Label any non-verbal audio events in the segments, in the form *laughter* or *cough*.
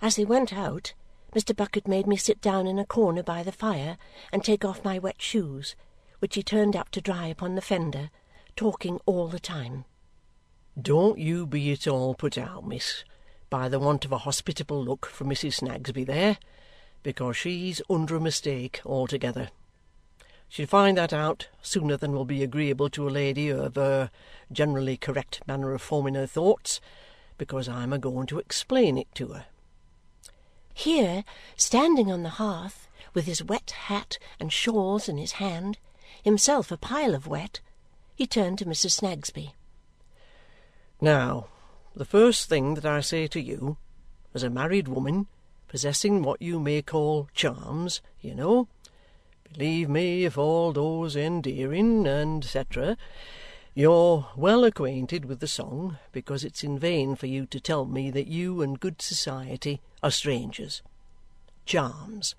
As they went out, Mr. Bucket made me sit down in a corner by the fire and take off my wet shoes, which he turned up to dry upon the fender, talking all the time. Don't you be at all put out, miss, by the want of a hospitable look from Mrs. Snagsby there, because she's under a mistake altogether. She'll find that out sooner than will be agreeable to a lady of her generally correct manner of forming her thoughts, because I'm a going to explain it to her. Here, standing on the hearth, with his wet hat and shawls in his hand, himself a pile of wet, he turned to Mrs. Snagsby. Now, the first thing that I say to you, as a married woman, possessing what you may call charms, you know, believe me, if all those endearing, and cetera, you're well acquainted with the song, because it's in vain for you to tell me that you and good society are strangers. Charms,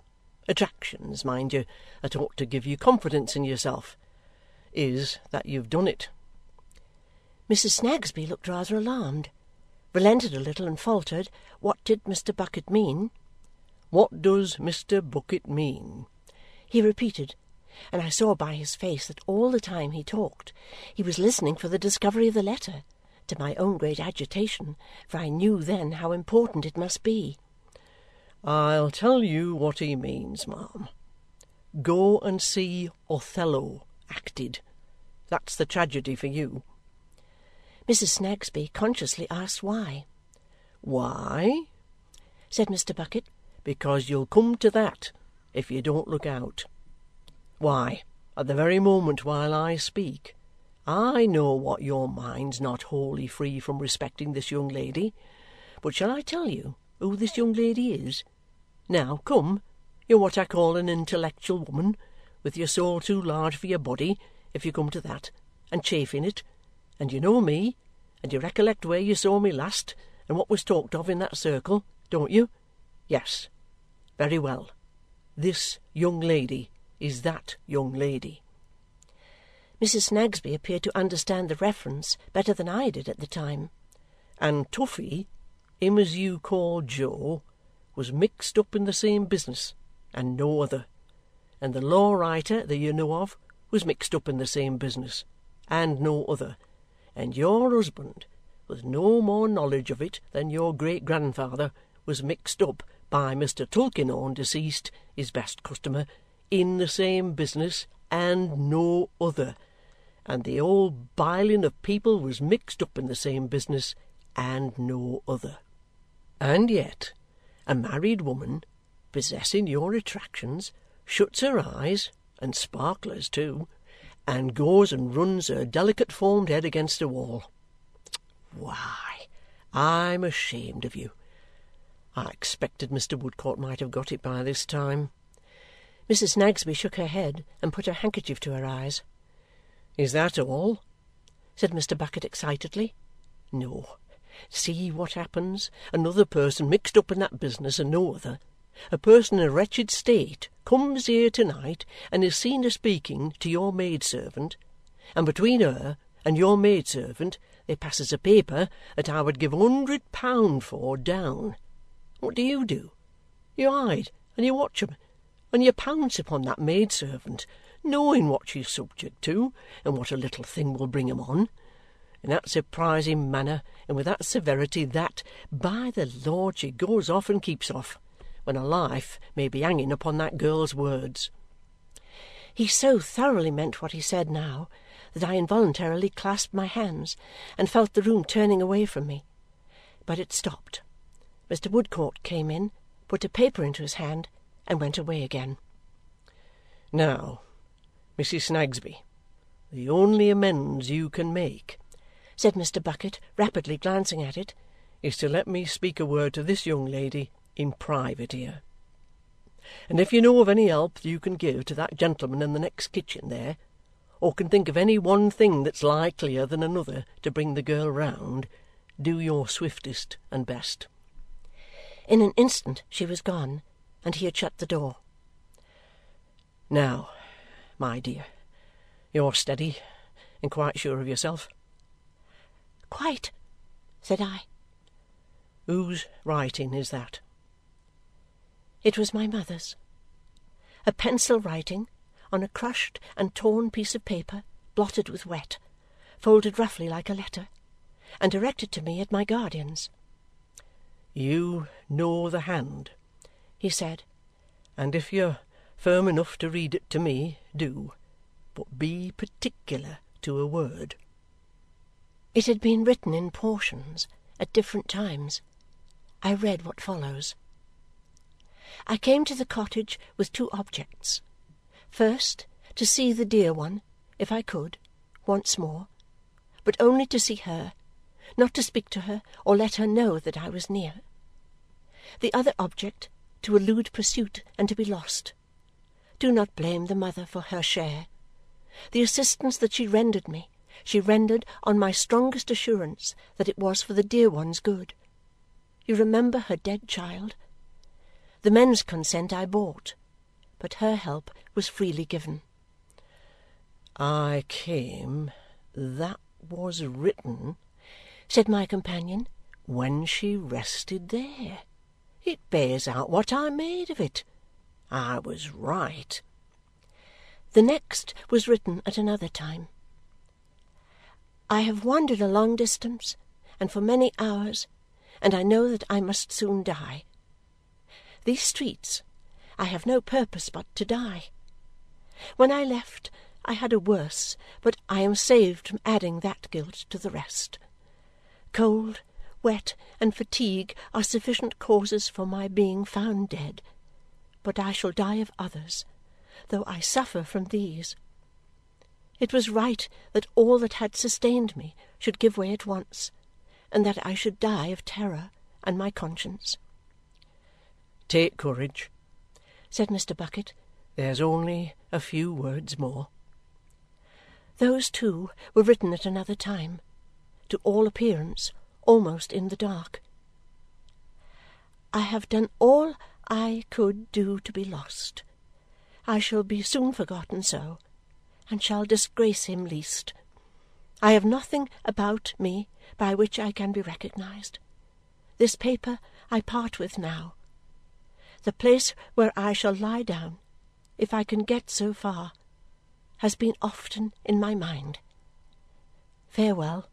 attractions, mind you, that ought to give you confidence in yourself, is that you've done it. Mrs. Snagsby looked rather alarmed, relented a little, and faltered, What did Mr. Bucket mean? What does Mr. Bucket mean? he repeated, and I saw by his face that all the time he talked he was listening for the discovery of the letter, to my own great agitation, for I knew then how important it must be. I'll tell you what he means, ma'am. Go and see Othello acted. That's the tragedy for you. Mrs. Snagsby consciously asked why. Why? said Mr. Bucket. Because you'll come to that if you don't look out. Why, at the very moment while I speak, I know what your mind's not wholly free from respecting this young lady. But shall I tell you who this young lady is? Now, come, you're what I call an intellectual woman, with your soul too large for your body, if you come to that, and chafing it, and you know me, and you recollect where you saw me last, and what was talked of in that circle, don't you? Yes. Very well. This young lady is that young lady. Mrs. Snagsby appeared to understand the reference better than I did at the time. And Toughey, him as you call Jo, was mixed up in the same business, and no other. And the law writer that you know of was mixed up in the same business, and no other. And your husband, with no more knowledge of it than your great grandfather, was mixed up by Mr. Tulkinghorn, deceased, his best customer, in the same business, and no other. And the old biling of people was mixed up in the same business, and no other. And yet, a married woman, possessing your attractions, shuts her eyes, and sparklers too, and goes and runs her delicate formed head against a wall. Why, I'm ashamed of you. I expected Mr. Woodcourt might have got it by this time. Mrs. Snagsby shook her head and put her handkerchief to her eyes. Is that all? said Mr. Bucket excitedly. No. See what happens. Another person mixed up in that business and no other. A person in a wretched state comes here to-night and is seen a speaking to your maid-servant, and between her and your maid-servant they passes a paper that I would give a hundred pound for down. What do you do? You hide, and you watch 'em, and you pounce upon that maid-servant, knowing what she's subject to, and what a little thing will bring 'em on. In that surprising manner, and with that severity, that, by the Lord, she goes off and keeps off, when a life may be hanging upon that girl's words. He so thoroughly meant what he said now, that I involuntarily clasped my hands, and felt the room turning away from me. But it stopped. Mr. Woodcourt came in, put a paper into his hand, and went away again. Now, Mrs. Snagsby, the only amends you can make, said Mr. Bucket, rapidly glancing at it, is to let me speak a word to this young lady in private here. And if you know of any help you can give to that gentleman in the next kitchen there, or can think of any one thing that's likelier than another to bring the girl round, do your swiftest and best. In an instant she was gone, and he had shut the door. Now, my dear, you're steady and quite sure of yourself? Quite, said I. Whose writing is that? It was my mother's. A pencil writing, on a crushed and torn piece of paper, blotted with wet, folded roughly like a letter, and directed to me at my guardian's. "You know the hand," he said, "and if you're firm enough to read it to me, do. But be particular to a word." It had been written in portions, at different times. I read what follows. I came to the cottage with two objects. First, to see the dear one, if I could, once more, but only to see her, not to speak to her or let her know that I was near. The other object, to elude pursuit and to be lost. Do not blame the mother for her share. The assistance that she rendered me, she rendered on my strongest assurance that it was for the dear one's good. You remember her dead child? The men's consent I bought, but her help was freely given. "I came that was written," said my companion, "when she rested there. It bears out what I made of it. I was right." The next was written at another time. I have wandered a long distance, and for many hours, and I know that I must soon die. These streets I have no purpose but to die. When I left, I had a worse, but I am saved from adding that guilt to the rest. Cold, wet, and fatigue are sufficient causes for my being found dead, but I shall die of others, though I suffer from these. It was right that all that had sustained me should give way at once, and that I should die of terror and my conscience. Take courage said Mr. Bucket. "There's only a few words more." Those too were written at another time, to all appearance almost in the dark. I have done all I could do to be lost. I shall be soon forgotten so, and shall disgrace him least. I have nothing about me by which I can be recognized. This paper I part with now the place where I shall lie down, if I can get so far, has been often in my mind. Farewell.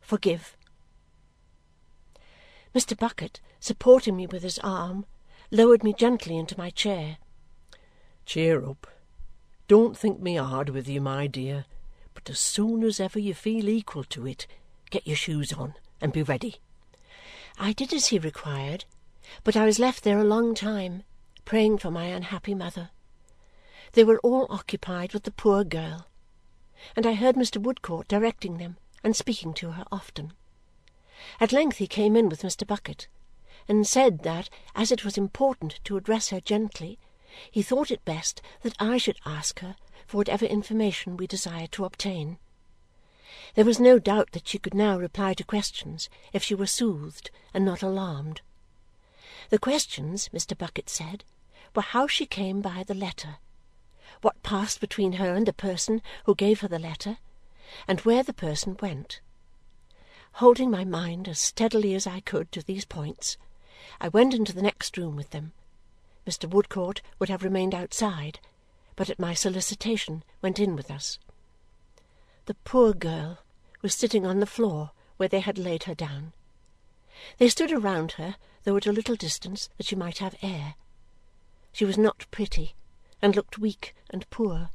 Forgive. Mr. Bucket, supporting me with his arm, lowered me gently into my chair. Cheer up. Don't think me hard with you, my dear, but as soon as ever you feel equal to it, get your shoes on and be ready. I did as he required but I was left there a long time, praying for my unhappy mother. They were all occupied with the poor girl, and I heard Mr. Woodcourt directing them and speaking to her often. At length he came in with Mr. Bucket, and said that as it was important to address her gently, he thought it best that I should ask her for whatever information we desired to obtain. There was no doubt that she could now reply to questions if she were soothed and not alarmed. The questions, Mr. Bucket said, were how she came by the letter, what passed between her and the person who gave her the letter, and where the person went. Holding my mind as steadily as I could to these points, I went into the next room with them. Mr. Woodcourt would have remained outside, but at my solicitation went in with us. The poor girl was sitting on the floor where they had laid her down. They stood around her though at a little distance, that she might have air. She was not pretty, and looked weak and poor,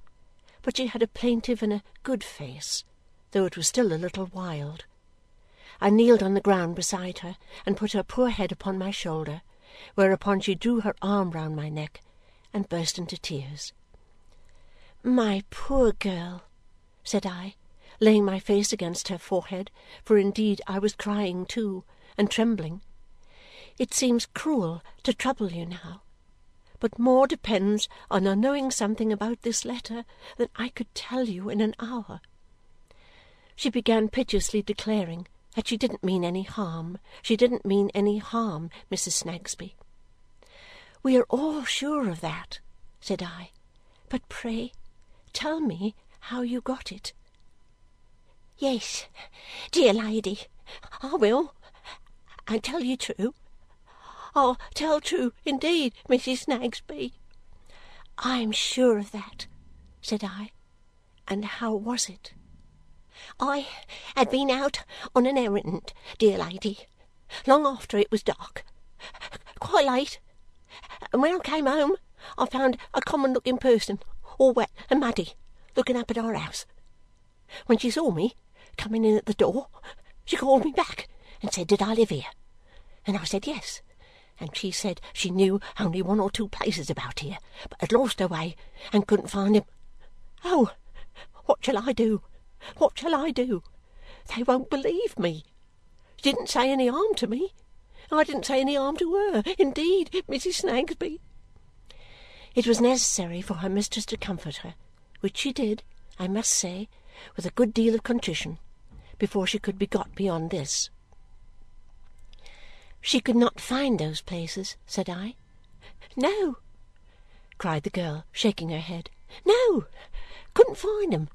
but she had a plaintive and a good face, though it was still a little wild. I kneeled on the ground beside her and put her poor head upon my shoulder, whereupon she drew her arm round my neck and burst into tears. My poor girl, said I, laying my face against her forehead, for indeed I was crying too, and trembling. It seems cruel to trouble you now, but more depends on our knowing something about this letter than I could tell you in an hour. She began piteously declaring that she didn't mean any harm, she didn't mean any harm, Mrs. Snagsby. We are all sure of that, said I, but pray tell me how you got it. Yes, dear lady, I will, and tell you true. I'll tell true indeed, Mrs. Snagsby. I am sure of that, said I. And how was it? I had been out on an errand, dear lady, long after it was dark, quite late, and when I came home I found a common looking person, all wet and muddy, looking up at our house. When she saw me coming in at the door, she called me back and said did I live here, and I said yes, and she said she knew only one or two places about here, but had lost her way and couldn't find him. Oh, what shall I do? What shall I do? They won't believe me. She didn't say any harm to me. I didn't say any harm to her, indeed, Mrs. Snagsby. It was necessary for her mistress to comfort her, which she did, I must say, with a good deal of contrition, before she could be got beyond this. She could not find those places, said I. No, cried the girl, shaking her head. No, couldn't find 'em.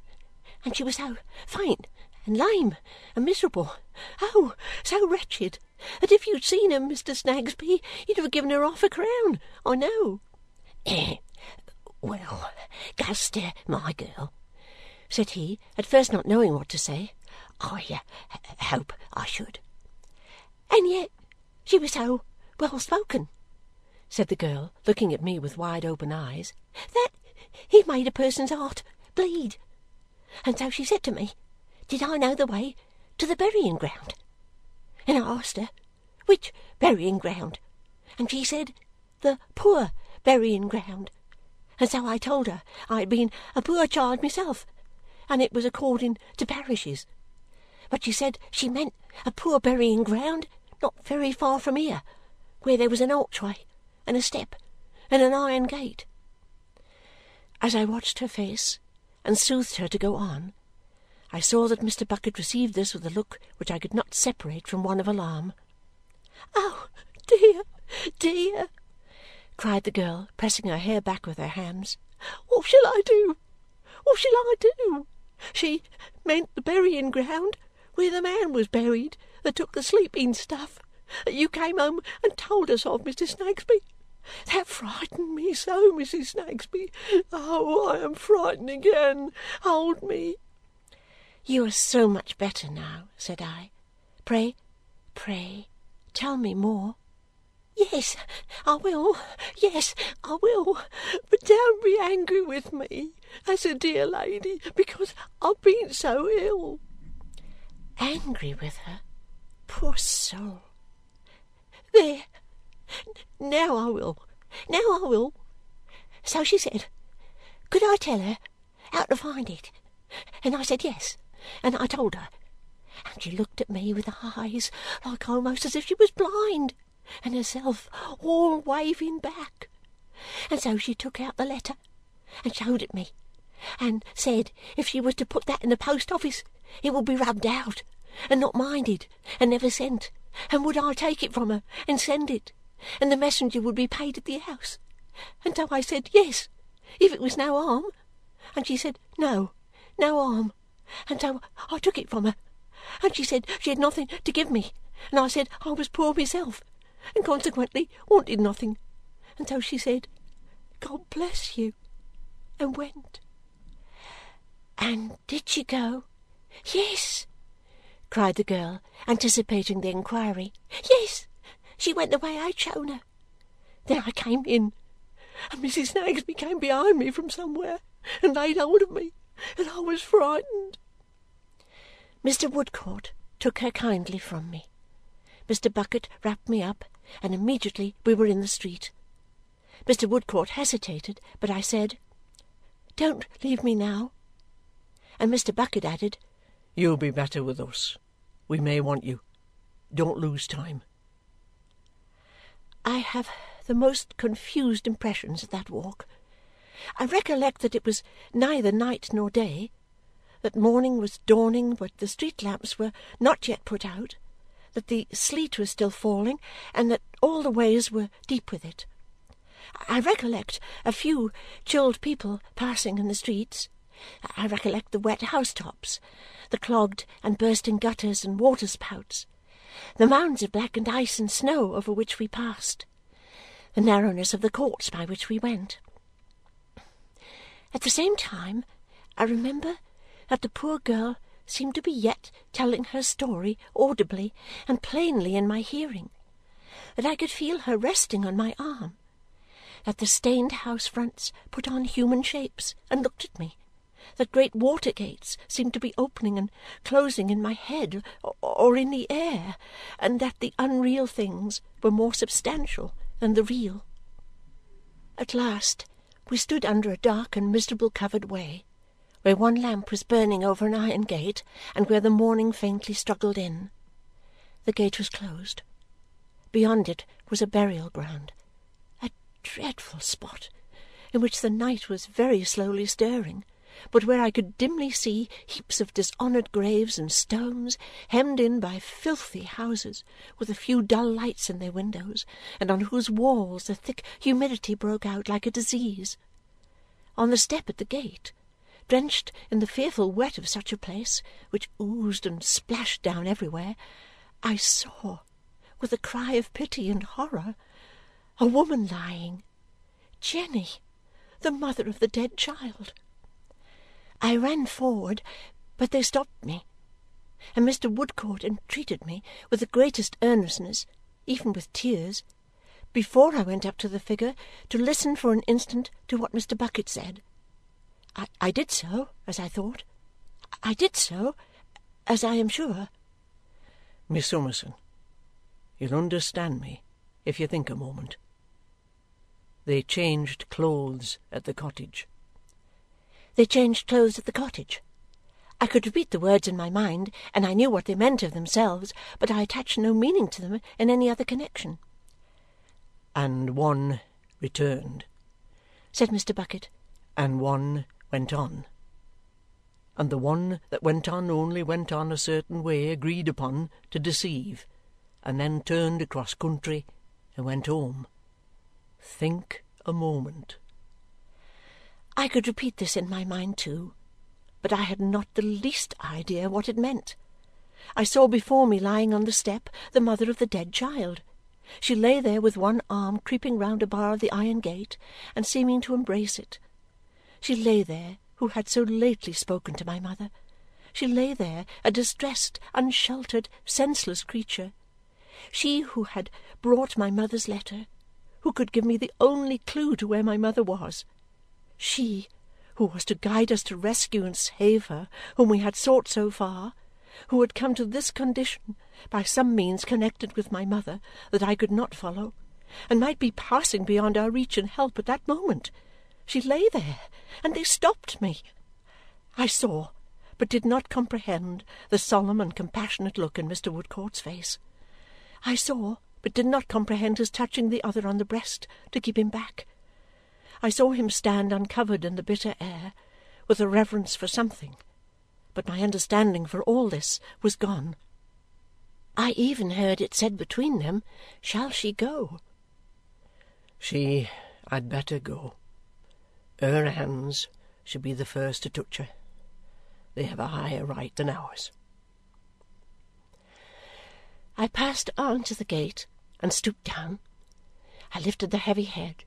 And she was so faint and lame and miserable, oh, so wretched, that if you'd seen her, Mr. Snagsby, you'd have given her half a crown, I know. *coughs* well, Guster, my girl, said he, at first not knowing what to say, I uh, hope I should. And yet she was so well spoken, said the girl, looking at me with wide open eyes, that he made a person's heart bleed. And so she said to me, did I know the way to the burying ground? And I asked her, which burying ground? And she said, the poor burying ground. And so I told her I had been a poor child myself, and it was according to parishes. But she said she meant a poor burying ground not very far from here, where there was an archway, and a step, and an iron gate. As I watched her face, and soothed her to go on, I saw that Mr. Bucket received this with a look which I could not separate from one of alarm. "Oh, dear, dear!" cried the girl, pressing her hair back with her hands. "What shall I do? What shall I do? She meant the burying ground where the man was buried that took the sleeping stuff that you came home and told us of, Mr. Snagsby. That frightened me so, Mrs. Snagsby. Oh, I am frightened again. Hold me!" "You are so much better now," said I. "Pray, pray, tell me more." Yes, I will. Yes, I will. But don't be angry with me, as a dear lady, because I've been so ill. Angry with her? Poor soul! There! Now I will. Now I will. So she said, could I tell her how to find it? And I said yes, and I told her. And she looked at me with eyes like almost as if she was blind and herself all waving back. And so she took out the letter and showed it me, and said if she was to put that in the post office it would be rubbed out and not minded and never sent, and would I take it from her and send it, and the messenger would be paid at the house. And so I said yes, if it was no harm, and she said no, no harm, and so I took it from her, and she said she had nothing to give me, and I said I was poor myself, and consequently wanted nothing. And so she said, God bless you, and went. And did she go? Yes, cried the girl, anticipating the inquiry. Yes, she went the way I'd shown her. Then I came in, and Mrs. Snagsby came behind me from somewhere and laid hold of me, and I was frightened. Mr. Woodcourt took her kindly from me. Mr. Bucket wrapped me up and immediately we were in the street. Mr. Woodcourt hesitated, but I said, "Don't leave me now." And Mr. Bucket added, "You'll be better with us. We may want you. Don't lose time." I have the most confused impressions of that walk. I recollect that it was neither night nor day, that morning was dawning but the street lamps were not yet put out, that the sleet was still falling, and that all the ways were deep with it. I recollect a few chilled people passing in the streets. I recollect the wet housetops, the clogged and bursting gutters and waterspouts, the mounds of blackened ice and snow over which we passed, the narrowness of the courts by which we went. At the same time, I remember that the poor girl seemed to be yet telling her story audibly and plainly in my hearing, that I could feel her resting on my arm, that the stained house fronts put on human shapes and looked at me, that great water gates seemed to be opening and closing in my head or in the air, and that the unreal things were more substantial than the real. At last we stood under a dark and miserable covered way, where one lamp was burning over an iron gate and where the morning faintly struggled in. The gate was closed. Beyond it was a burial ground, a dreadful spot, in which the night was very slowly stirring, but where I could dimly see heaps of dishonoured graves and stones, hemmed in by filthy houses, with a few dull lights in their windows, and on whose walls the thick humidity broke out like a disease. On the step at the gate, drenched in the fearful wet of such a place, which oozed and splashed down everywhere, I saw, with a cry of pity and horror, a woman lying, Jenny, the mother of the dead child. I ran forward, but they stopped me, and Mr. Woodcourt entreated me, with the greatest earnestness, even with tears, before I went up to the figure, to listen for an instant to what Mr. Bucket said. I, I did so, as I thought. I did so, as I am sure. Miss Summerson, you'll understand me if you think a moment. They changed clothes at the cottage. They changed clothes at the cottage. I could repeat the words in my mind, and I knew what they meant of themselves, but I attached no meaning to them in any other connexion. And one returned, said Mr. Bucket. And one went on. And the one that went on only went on a certain way agreed upon to deceive, and then turned across country and went home. Think a moment. I could repeat this in my mind too, but I had not the least idea what it meant. I saw before me lying on the step the mother of the dead child. She lay there with one arm creeping round a bar of the iron gate and seeming to embrace it. She lay there, who had so lately spoken to my mother. She lay there, a distressed, unsheltered, senseless creature. She who had brought my mother's letter, who could give me the only clue to where my mother was she who was to guide us to rescue and save her whom we had sought so far, who had come to this condition by some means connected with my mother that I could not follow, and might be passing beyond our reach and help at that moment. She lay there, and they stopped me. I saw, but did not comprehend, the solemn and compassionate look in Mr. Woodcourt's face. I saw, but did not comprehend his touching the other on the breast to keep him back. I saw him stand uncovered in the bitter air, with a reverence for something, but my understanding for all this was gone. I even heard it said between them, Shall she go? She had better go. Her hands should be the first to touch her. They have a higher right than ours. I passed on to the gate and stooped down. I lifted the heavy head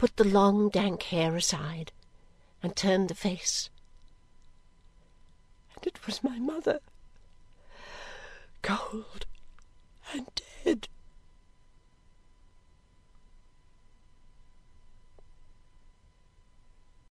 put the long dank hair aside, and turned the face. And it was my mother, cold and dead.